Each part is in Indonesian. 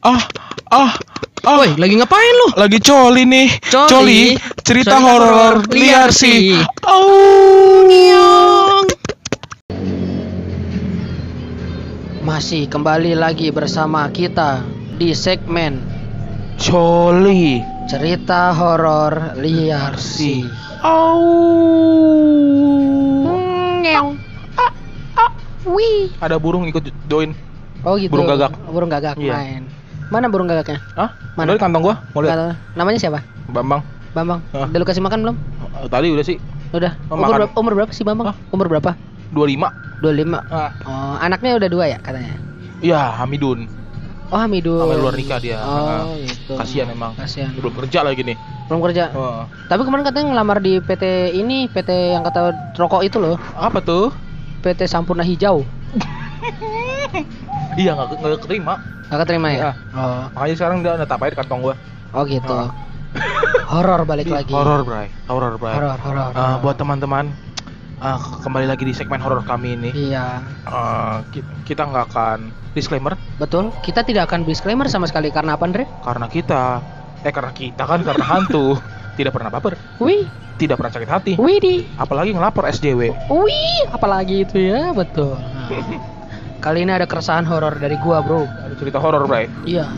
Ah, ah, ah. Woi, lagi ngapain lu? Lagi coli nih. Coli? cerita Cerita horor liar liar sih. Oh. Masih kembali lagi bersama kita di segmen Coli. cerita horor liar sih. Oh. Ngeong. Ah, ah, wih. Ada burung ikut join. Oh gitu. Burung gagak. Burung gagak Iya. main. Mana burung gagaknya? Hah? Mana? Di kantong gua. Mau lihat? Namanya siapa? Bambang. Bambang. Hah? Udah lu kasih makan belum? Eh, Tadi udah sih Udah. Oh, umur, berapa, umur berapa sih Bambang? Hah? Umur berapa? 25. 25. Ah. Oh, anaknya udah dua ya katanya. Iya, Hamidun. Oh, Hamidul. Sampai luar nikah dia. Oh, Ah. gitu. Kasihan emang. Kasihan. Belum kerja lagi nih. Belum kerja. Oh. Tapi kemarin katanya ngelamar di PT ini, PT yang kata rokok itu loh, Apa tuh? PT Sampurna Hijau. Iya nggak nggak keterima. Gak keterima ya? Iya. Oh, Makanya sekarang dia udah tapain kantong gua. oh gitu. Ah. Horor balik lagi. Horor, Bray. Horor, Bray. Horor, horor. Eh, buat teman-teman eh, kembali lagi di segmen horor kami ini. Iya, Eh, ki- kita nggak akan disclaimer betul. Kita tidak akan disclaimer sama sekali karena apa, Andre? karena kita eh karena kita kan karena hantu tidak pernah baper, Wih, tidak pernah sakit hati, wih di. apalagi ngelapor SJW. Wih, apalagi itu ya, betul. Kali ini ada keresahan horor dari gua, Bro. Ada cerita horor, Bray. Iya.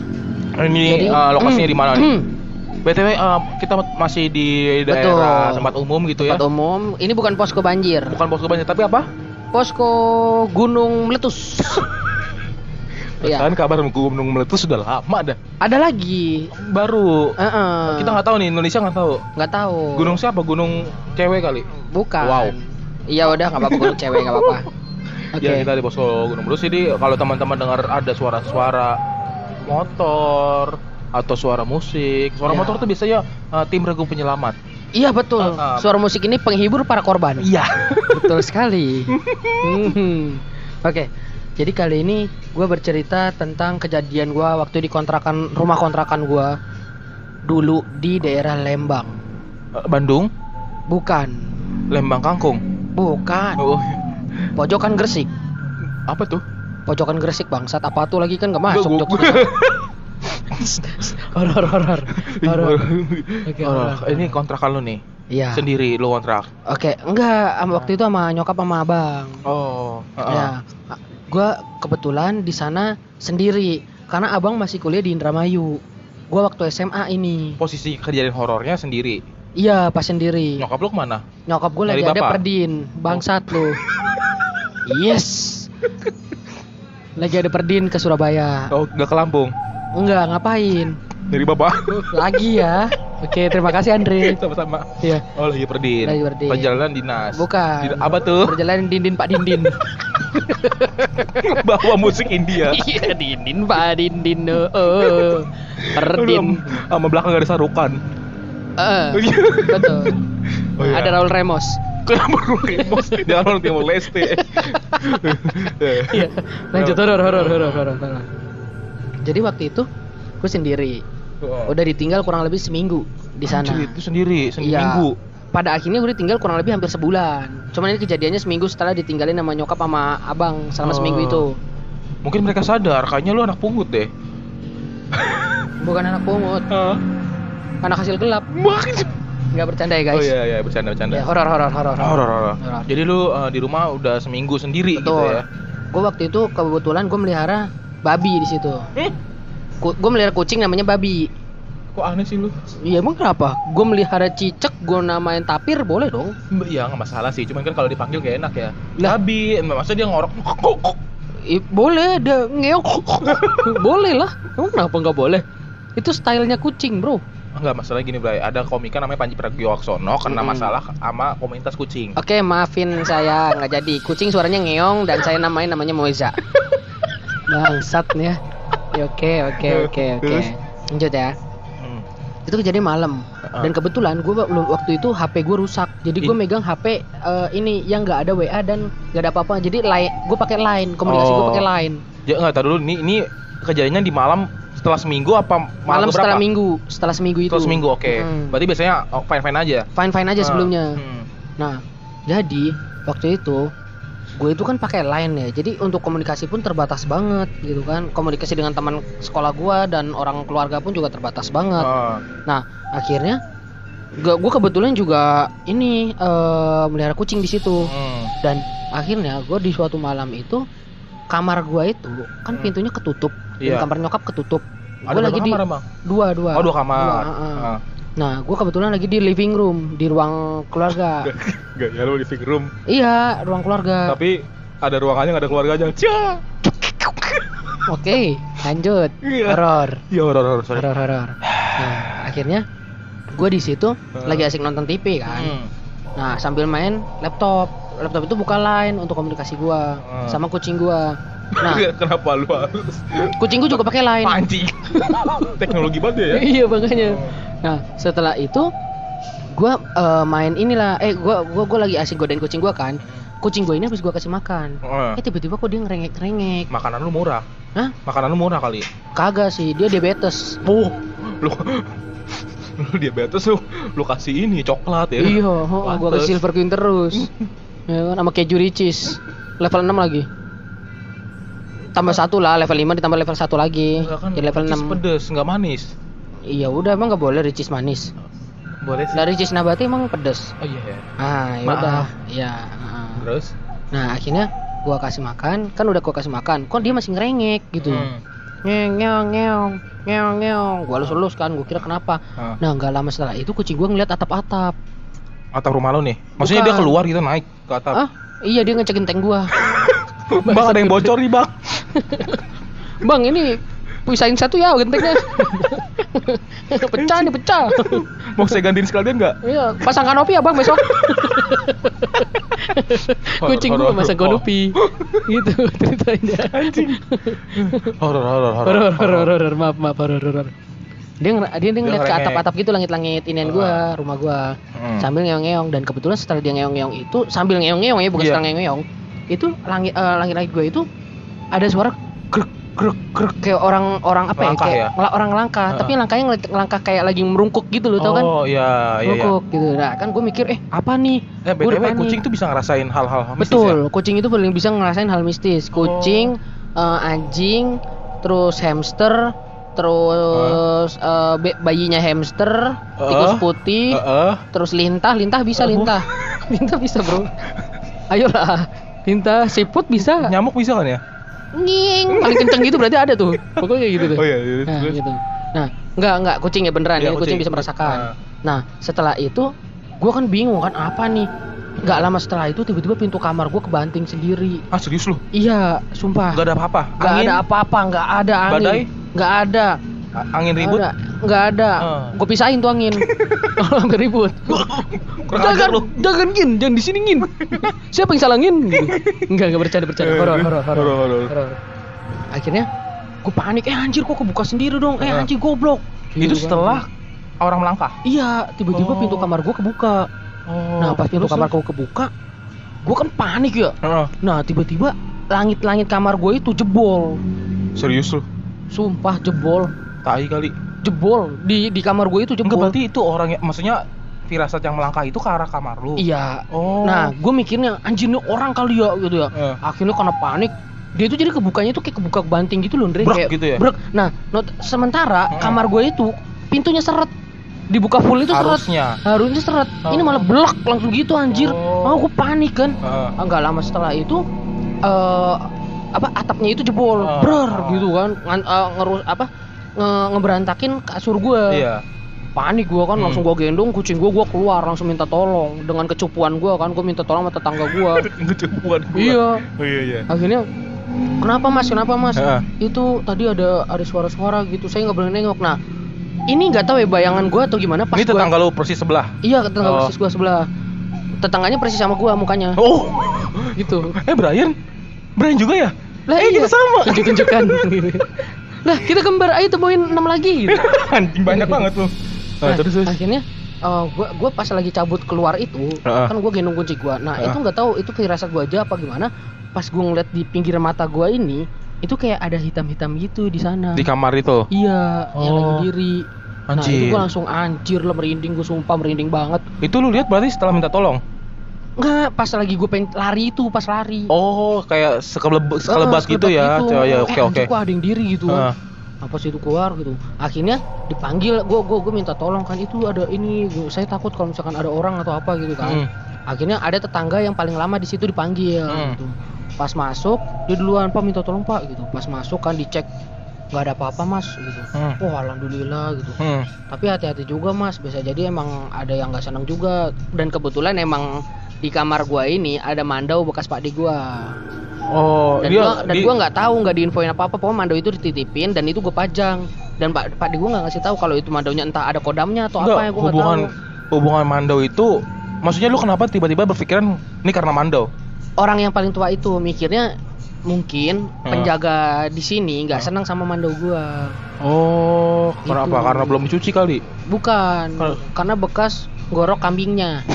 Ini eh, lokasinya di mana nih? Hmm, BTW eh, kita masih di daerah Betul. tempat umum gitu ya. tempat umum. Ini bukan posko banjir. Bukan posko banjir tapi apa? Posko Gunung Meletus. Iya. Kan kabar gunung meletus sudah lama dah. Ada lagi. Baru. Heeh. Kita nggak tahu nih Indonesia nggak tahu. nggak tahu. Gunung siapa? Gunung cewek kali. Bukan. Wow. Iya udah nggak apa-apa gunung cewek nggak apa-apa. Oke. Ya kita di posko Gunung Meletus jadi kalau teman-teman dengar ada suara-suara motor atau suara musik, suara Ya. motor tuh biasanya eh, tim regu penyelamat. Iya betul. Ah, ah. Suara musik ini penghibur para korban. Iya. betul sekali. Hmm. Oke. Jadi kali ini gue bercerita tentang kejadian gue waktu di kontrakan rumah kontrakan gue dulu di daerah Lembang. Eh, Bandung, Bukan. Lembang Kangkung. Bukan. Oh, Pojokan Gresik. apa tuh? Pojokan Gresik bangsat apa tuh lagi kan nggak masuk Jogja. horor horor horor. Oke, Oh, ini kontrakan lu nih. Iya. Sendiri lu kontrak. Oke, enggak sama waktu itu sama nyokap sama abang. Oh, Ya. Gua kebetulan di sana sendiri karena abang masih kuliah di Indramayu. Gua waktu SMA ini. Posisi kejadian horornya sendiri. Iya, pas sendiri. Nyokap lu ke mana? Nyokap gue lagi ada perdin, bangsat lu. yes. Lagi ada perdin ke Surabaya. Oh, nggak ke Lampung. Enggak, ngapain? Dari bapak. Lagi ya. Oke, terima kasih Andre. Sama-sama. Iya. Oh, lagi perdin. Lagi perdin. Perjalanan dinas. Bukan. Di- apa tuh? Berjalan dindin Pak Dindin. Bawa musik India. Iya, dindin Pak Dindin. Oh, oh. Perdin. Sama belakang ada sarukan. Eh, betul. Oh, iya. Ada Raul Remos. Kenapa lu remos? Jangan orang Timur Leste. Iya. Lanjut horor horor horor horor. horor. Jadi waktu itu gue sendiri. Udah ditinggal kurang lebih seminggu di sana. Anjir, itu sendiri, Iya. seminggu. Pada akhirnya gue ditinggal kurang lebih hampir sebulan. Cuman ini kejadiannya seminggu setelah ditinggalin sama nyokap sama abang selama Oh. seminggu itu. Mungkin mereka sadar, kayaknya lu anak pungut deh. Bukan anak pungut, anak hasil gelap. Nggak bercanda ya guys. Oh iya iya bercanda bercanda. Ya, horor horor horor. Horor horor. Horor. Jadi lu eh, di rumah udah seminggu sendiri gitu Betul. ya. Gue waktu itu kebetulan gue melihara babi di situ. Eh, Gue melihara kucing namanya babi. kok aneh sih lu? Iya emang kenapa? Gue melihara cicak, gue namain tapir boleh dong. Iya nggak masalah sih, cuman kan kalau dipanggil gak enak ya. Lah. Babi, masa dia ngorok. I, boleh, ada ngeok. boleh lah. Emang kenapa nggak boleh? Itu stylenya kucing bro. Enggak masalah gini, Bray. Ada komika namanya Panji Pragiwaksono kena Mm-mm. masalah sama komunitas kucing. Oke maafin saya nggak jadi. Kucing suaranya ngeong dan saya namain namanya Moeza. Bangsat nih ya. Ya, Oke oke oke oke. Lanjut ya. Hmm. Itu kejadian malam. Dan kebetulan gue waktu itu HP gue rusak. Jadi gue megang HP eh, ini yang nggak ada WA dan nggak ada apa-apa. Jadi line, gue pakai line. Komunikasi gue Oh. pakai line. Ya enggak tahu dulu ini ini kejadiannya di malam setelah seminggu apa Malam keberapa? setelah minggu. Setelah seminggu itu. Setelah seminggu, oke. Mm. Berarti biasanya oh, fine-fine aja. Fine fine aja Ah, sebelumnya. hmm. Nah, jadi waktu itu gue itu kan pakai line ya jadi untuk komunikasi pun terbatas banget gitu kan komunikasi dengan teman sekolah gue dan orang keluarga pun juga terbatas banget Ah. nah akhirnya gue gue kebetulan juga ini eh, melihara kucing di situ Hmm. dan akhirnya gue di suatu malam itu kamar gue itu kan Hmm. pintunya ketutup dan kamar nyokap ketutup Ada gue lagi di kamar emang? dua dua Oh dua kamar. Dua, heeh. Ah. nah gue kebetulan lagi di living room di ruang keluarga Gak ya lu living room. iya ruang keluarga Tapi ada ruangannya nggak ada keluarganya. Cia. oke lanjut Iya. horor Iya horor horor horor horor nah akhirnya gue di situ Heeh. lagi asik nonton TV kan Hmm. nah sambil main laptop laptop itu buka line untuk komunikasi gue Heeh. sama kucing gue nah Kenapa lu harus kucing gue juga pakai line pancing? Teknologi banget ya. iya makanya nah setelah itu gua eh, main inilah eh gua gua gua lagi asik godain kucing gua kan kucing gua ini habis gua kasih makan Ah. eh tiba-tiba kok dia ngerengek-ngerengek Makanan lu murah. Hah? Makanan lu murah kali. kagak sih dia diabetes Oh, lu lu diabetes lu lu kasih ini coklat ya. iya oh, gua kasih silver queen terus ya kan sama keju ricis level 6 lagi tambah satu lah level 5 ditambah level satu lagi Enggak kan, jadi level ricis 6 pedes, nggak manis. iya udah emang nggak boleh ricis manis Boleh sih. nah ricis nabati emang pedes Oh iya ya. ah ya udah iya ah. Terus? Nah akhirnya gua kasih makan, kan udah gua kasih makan, kok dia masih ngerengek gitu. Hmm. Ngeong ngeong ngeong ngeong ngeong. Gua elus-elus kan, gua kira kenapa. Ah. Nah nggak lama setelah itu kucing gua ngeliat atap-atap. Atap rumah lu nih. Maksudnya dia Bukan. keluar gitu naik ke atap. Ah iya dia ngecekin tank gua. bang ada yang bocor nih bang. Bang ini pisahin satu ya gentengnya. pecah nih pecah. Mau saya gantiin sekalian nggak? Iya, pasang kanopi ya bang besok. Kucing gua masang kanopi. gitu ceritanya. Anjing. Horor horor horor. horor horor horor maaf maaf horor horor dia dia, dia ngeliat ke atap-atap gitu langit-langit inian gua rumah gua Hmm. sambil ngeong-ngeong dan kebetulan setelah dia ngeong-ngeong itu sambil ngeong-ngeong ya bukan Iya. setelah ngeong-ngeong itu langit eh, langit-langit gua itu ada suara grek grek grek kayak orang orang apa Langkah ya kayak ya? orang langkah Heeh. tapi langkahnya langkah kayak lagi merungkuk gitu loh tau kan Oh iya iya iya. merungkuk gitu nah kan gue mikir eh apa nih Eh btw kucing tuh bisa ngerasain hal-hal mistis Betul, ya? kucing itu paling bisa ngerasain hal mistis. Kucing, eh, anjing, terus hamster, terus eh, be- bayinya hamster, tikus Eh, putih, Heeh. terus lintah, lintah bisa Eh, lintah. lintah bisa, Bro. Ayolah. Lintah, siput bisa. Nyamuk bisa kan ya? Nging, paling kenceng gitu berarti ada tuh. Pokoknya gitu tuh. Oh iya, iya, Nah, gitu. Nah, enggak enggak kucing ya beneran Iya, ini kucing kucing. bisa merasakan. Ah. Nah, setelah itu gua kan bingung kan apa nih? Enggak lama setelah itu tiba-tiba pintu kamar gua kebanting sendiri. Ah serius lu? Iya, sumpah. Gak ada apa-apa? Nggak Angin? ada apa-apa, nggak ada angin. Badai? Nggak ada. Angin ribut? Nggak ada. Nggak ada. Ah. Gue pisahin tuh angin. Kalau sampai ribut. Kurang ajar lu. jangan gin, jangan di sini gin. Siapa yang salah gin? Enggak, enggak bercanda bercanda. Horor, horor, horor. Horor, horor. Akhirnya gue panik, eh anjir kok kebuka sendiri dong. Eh Ah. anjir goblok. Itu kan. setelah orang melangkah? Iya, tiba-tiba Oh. pintu kamar gue kebuka. Oh, nah, pas pintu kamar gue kebuka, gue kan panik ya. Nah, tiba-tiba langit-langit kamar gue itu jebol. Serius lu? Sumpah jebol. Tai kali. jebol di di kamar gue itu Enggak jebol. berarti itu orang yang maksudnya firasat yang melangkah itu ke arah kamar lu. Iya. Oh. Nah, gue mikirnya anjir orang kali ya gitu ya. Eh. Akhirnya karena panik, dia itu jadi kebukanya tuh kayak kebuka banting gitu loh, Andre. Brek kayak gitu ya? brek. Nah, not- sementara Hmm. kamar gue itu pintunya seret. Dibuka full itu seret. Harusnya. Harusnya seret. Oh. Ini malah blek langsung gitu anjir. Oh. Oh, gue panik kan. Heeh. Ah, nggak lama setelah itu eh apa atapnya itu jebol, Oh. brer gitu kan. Ngan- eh, ngerus apa nge- ngeberantakin kasur gue. Iya. panik gua kan Hmm. langsung gua gendong kucing gua gua keluar langsung minta tolong dengan kecupuan gua kan gua minta tolong sama tetangga gua Kecupuan gua. iya Oh iya iya. akhirnya kenapa mas kenapa mas itu tadi ada ada suara-suara gitu saya nggak berani nengok nah ini nggak tahu ya bayangan gua atau gimana pas Ini gua tetangga lu persis sebelah. iya tetangga Oh. persis gua sebelah tetangganya persis sama gua mukanya Oh. gitu Eh Brian? Brian juga ya? lah eh kita sama. tunjuk-tunjukkan lah kita kembar ayo temuin enam lagi gitu Anjing banyak banget lu. Nah, Nah, terus terus. akhirnya eh, gua gua pas lagi cabut keluar itu Heeh. kan gua gendong kunci gua nah Heeh. itu nggak tahu itu firasat gua aja apa gimana pas gua ngeliat di pinggir mata gua ini itu kayak ada hitam-hitam gitu di sana Di kamar itu. iya yang lagi Oh. diri nah itu gua langsung anjir lah merinding gua sumpah merinding banget Itu lu lihat berarti setelah minta tolong. Enggak, pas lagi gue pengen lari itu, pas lari. Oh, kayak sekelebas, Ah, sekelebas gitu ya. gitu. Ya, Eh, oke oke. kok ada yang diri gitu. Ah. Apa sih itu keluar gitu. Akhirnya dipanggil, gue gue gue minta tolong kan itu ada ini, gua- saya takut kalau misalkan ada orang atau apa gitu kan. Hmm. Akhirnya ada tetangga yang paling lama di situ dipanggil Hmm. gitu. Pas masuk, dia duluan Pak minta tolong Pak gitu. Pas masuk kan dicek nggak ada apa-apa Mas gitu. Hmm. Wah alhamdulillah gitu. Hmm. Tapi hati-hati juga Mas, bisa jadi emang ada yang nggak senang juga. Dan kebetulan emang di kamar gua ini ada mandau bekas pakde gua. Oh, Dan dia gua dan di- gua nggak tahu nggak diinfoin apa-apa, pokoknya mandau itu dititipin dan itu gue pajang. Dan Pak pakde gua nggak ngasih tahu kalau itu mandaunya entah ada kodamnya atau Enggak, apa ya gua hubungan tahu. hubungan Mando itu maksudnya lu kenapa tiba-tiba berpikiran ini karena Mando? Orang yang paling tua itu mikirnya mungkin Hmm. penjaga di sini nggak Hmm. senang sama mandau gua. Oh, kenapa? Gitu. Karena belum mencuci kali. Bukan, Kalau- karena bekas gorok kambingnya.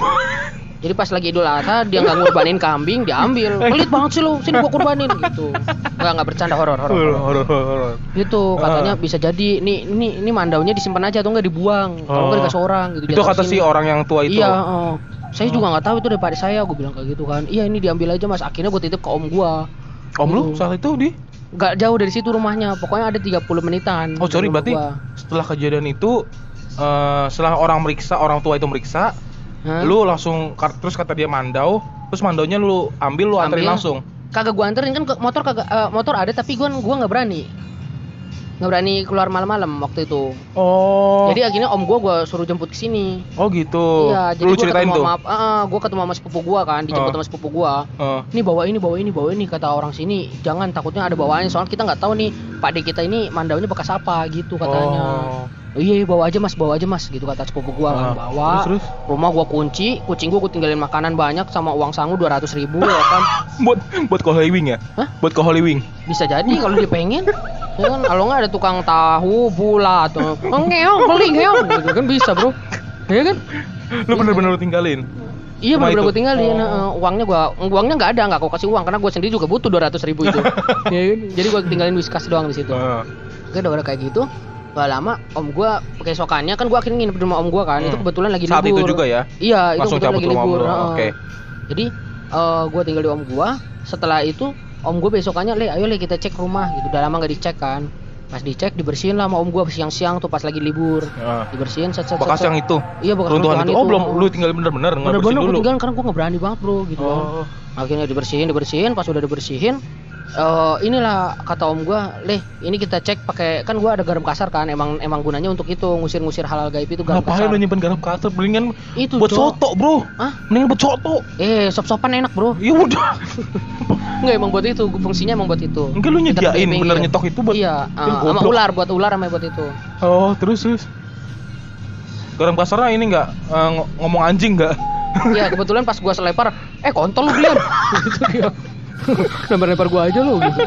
Jadi pas lagi Idul Adha dia nggak ngorbanin kambing, diambil. Pelit banget sih lu, sini gua kurbanin gitu. Nggak nggak bercanda horor horor. horor. Horor. Gitu katanya Ah. bisa jadi nih ini ini mandaunya disimpan aja atau nggak dibuang. Kalau nggak Oh. dikasih orang gitu. Itu kata si orang yang tua itu. Iya, oh. Saya Oh. juga nggak tahu itu daripada saya, gue bilang kayak gitu kan. Iya ini diambil aja mas. Akhirnya gue titip ke om gua. Om lu Gitu. saat itu di Nggak jauh dari situ rumahnya. Pokoknya ada 30 menitan. Oh, sorry berarti rumah setelah kejadian itu eh, setelah orang meriksa, orang tua itu meriksa, gua. Hah? lu langsung terus kata dia mandau, terus mandaunya lu ambil lu anterin langsung. kagak gua anterin kan motor kagak eh, motor ada tapi gua gua nggak berani nggak berani keluar malam-malam waktu itu Oh. jadi akhirnya om gua gua suruh jemput ke sini oh gitu. iya jadi lu gua ceritain ketemu tuh. sama uh, gua ketemu sama sepupu gua kan dijemput Oh. sama sepupu gua Eh, ini bawa ini bawa ini bawa ini kata orang sini jangan takutnya ada bawaannya soalnya kita nggak tahu nih pak kita ini mandaunya bekas apa gitu katanya Oh. Oh, iya bawa aja mas bawa aja mas gitu kata sepupu gua kan Ah, bawa terus, terus? rumah gua kunci kucing gua gua tinggalin makanan banyak sama uang sangu 200 ribu ya kan buat buat ke Holy Wing ya? Hah? Buat ke Holy Wing. bisa jadi kalau dia pengen ya kan kalau nggak ada tukang tahu bulat atau ngeong beli ngeong gitu kan bisa bro ya kan Lu bener-bener lu tinggalin. iya bener-bener itu? gue tinggalin Oh. Heeh, uangnya gua uangnya nggak ada nggak kau kasih uang karena gue sendiri juga butuh 200 ribu itu ya kan? jadi gue tinggalin whiskas doang di situ Eh, Oke udah kayak gitu Gak lama om gua keesokannya kan gua akhirnya nginep di rumah om gua kan Hmm. itu kebetulan lagi Saat libur itu juga ya? iya itu Langsung kebetulan cabut lagi libur oke. jadi eh gua tinggal di om gua setelah itu om gua besokannya le ayo le kita cek rumah gitu udah lama nggak dicek kan pas dicek dibersihin lah sama om gua siang-siang tuh pas lagi libur eh. dibersihin set set Bekas set. yang itu. iya bekas Runtuhan runtuhan itu. Oh, belum lu tinggalin bener-bener nggak bersihin dulu. tinggalin karena gua nggak berani banget bro gitu. Oh. akhirnya dibersihin dibersihin pas udah dibersihin eh inilah kata om gua leh ini kita cek pakai kan gua ada garam kasar kan emang emang gunanya untuk itu ngusir-ngusir halal gaib itu garam Ngapain kasar lu nyimpen garam kasar? Mendingan itu buat Cok. soto, Bro. Hah? Mendingan buat soto. eh sop-sopan enak bro Ya udah. Enggak emang buat itu fungsinya emang buat itu Enggak lu nyediain bener nyetok itu buat iya Ya, eh, sama ular buat ular sama buat itu Oh, terus terus. Garam kasarnya ini enggak eh, ng- ngomong anjing enggak? iya kebetulan pas gua selepar eh kontol lu Brian gitu lempar-lempar gua aja lu gitu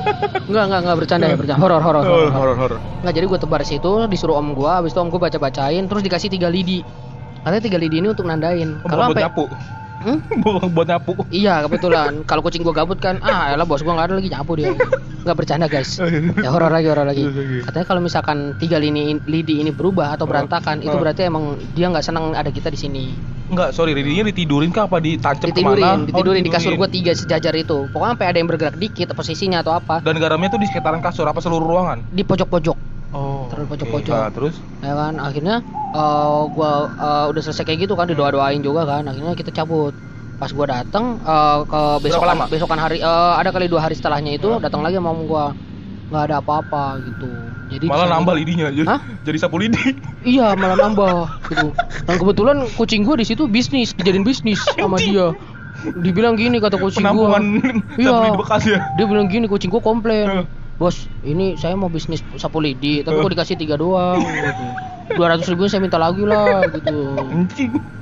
enggak enggak enggak bercanda ya bercanda horor horor horor, Horor, horor, horor. Nggak jadi gue tebar situ disuruh om gue, habis itu om gue baca bacain, terus dikasih tiga lidi. Katanya tiga lidi ini untuk nandain. Oh, Kalau sampai. Hmm? buat nyapu. Iya kebetulan. Kalau kucing gue gabut kan, ah elah bos gue nggak ada lagi nyapu dia. Nggak bercanda guys. Ya horor lagi horor lagi. Terus lagi. Katanya kalau misalkan tiga lini lidi ini berubah atau Oh. berantakan, itu Oh. berarti emang dia nggak senang ada kita di sini. Enggak, sorry, ridinya ditidurin kah apa ditancap Ditidurin, ke mana? Oh, ditidurin di kasur gue tiga sejajar itu. Pokoknya sampai ada yang bergerak dikit posisinya atau apa Dan garamnya tuh di sekitaran kasur apa seluruh ruangan? di pojok-pojok. Oke. pojok-pojok. Nah, terus? ya kan akhirnya eh, gua eh, udah selesai kayak gitu kan didoa doain juga kan akhirnya kita cabut pas gua datang eh, ke besokan lama? besokan hari eh, ada kali dua hari setelahnya itu Hah? datang lagi sama gua nggak ada apa-apa gitu jadi Malah di sana- nambah lidinya jadi, Hah? jadi sapu lidi. iya malah nambah gitu dan kebetulan kucing gua di situ bisnis dijadiin bisnis sama dia dibilang gini kata kucing gua Iya. bekas ya. dia bilang gini kucing gua komplain bos ini saya mau bisnis sapu lidi tapi kok dikasih tiga doang gitu dua ratus ribu saya minta lagi lah gitu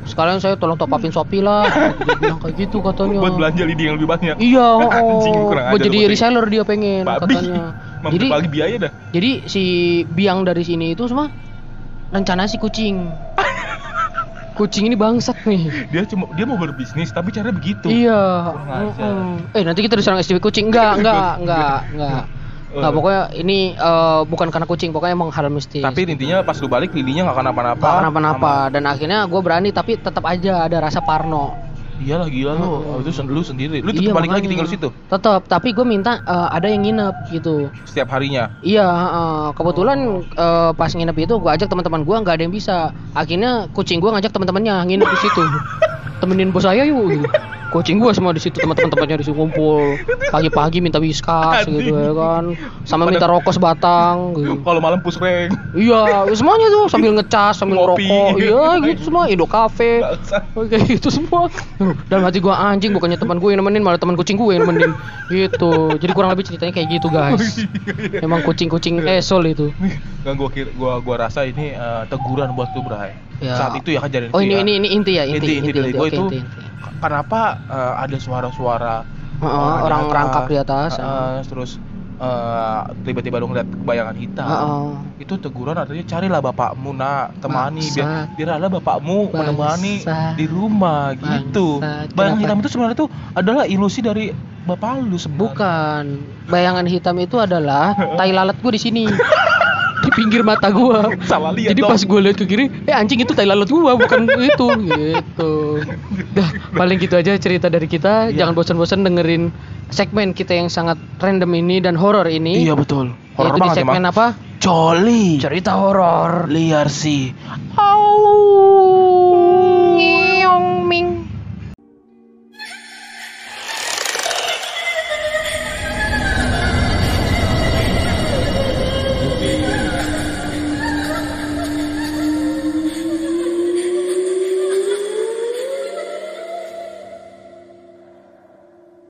sekalian saya tolong top upin Shopee lah gitu. dia bilang kayak gitu katanya Buat belanja lidi yang lebih banyak. iya oh, Anjing, kurang buat jadi reseller dia pengen Babi. katanya Mampu jadi bagi biaya dah. jadi si biang dari sini itu semua rencana si kucing kucing ini bangsat nih Dia cuma dia mau berbisnis tapi caranya begitu. Iya. Mm-mm. Eh nanti kita diserang STB kucing enggak, enggak, enggak, enggak. Eh. pokoknya ini eh, bukan karena kucing, pokoknya emang hal mistis. Tapi intinya pas lu balik lidinya nggak kenapa-napa. Nggak kenapa-napa dan akhirnya gue berani tapi tetap aja ada rasa parno. Iyalah gila lu. Oh. Itu lu sendiri. Lu Iya, tetap balik lagi makanya. tinggal di situ Tetap, tapi gue minta eh, ada yang nginep gitu. setiap harinya. Iya, heeh. kebetulan eh, pas nginep itu gue ajak teman-teman gue nggak ada yang bisa. Akhirnya kucing gue ngajak teman-temannya nginep di situ. Temenin bos saya yuk. Gitu. Kucing gue semua di situ teman-temannya di situ ngumpul. Pagi-pagi minta whiskas gitu ya kan. Sama minta rokok sebatang. Gitu. Kalau malam pusreng. Iya, semuanya tuh sambil ngecas, sambil Ngopi. ngerokok. Iya, gitu semua. Indo cafe. Bangsat. Oke, itu semua. Dan hati gua anjing bukannya teman gue yang nemenin, malah teman kucing gue yang nemenin. Gitu. Jadi kurang lebih ceritanya kayak gitu, guys. Emang kucing-kucing esol itu. Nggak gua kira gua gua rasa ini eh, teguran buat lu, Bray. Ya. Saat itu ya kejadian Oh, itu ini ya. ini ini inti ya, inti inti, inti, dari gue itu inti, inti. kenapa eh, ada suara-suara orang di orang atas, merangkak di atas. eh, terus eh, tiba-tiba lu ngeliat bayangan hitam Heeh. itu teguran artinya carilah bapakmu nak temani Bangsat. biar biar ada bapakmu menemani Bangsat. di rumah gitu Bangsat. bayangan hitam itu sebenarnya itu adalah ilusi dari bapak lu sebenarnya Bukan. Bayangan hitam itu adalah tai lalat gue di sini. Di pinggir mata gua. Salah lihat Jadi dong. pas gue lihat ke kiri, eh anjing itu tai lalat gua bukan itu gitu. Dah, paling gitu aja cerita dari kita. Iya. Jangan bosan-bosan dengerin segmen kita yang sangat random ini dan horor ini. iya betul horor Yaitu di banget segmen emang apa? Jolly Cerita horor. liar sih Au.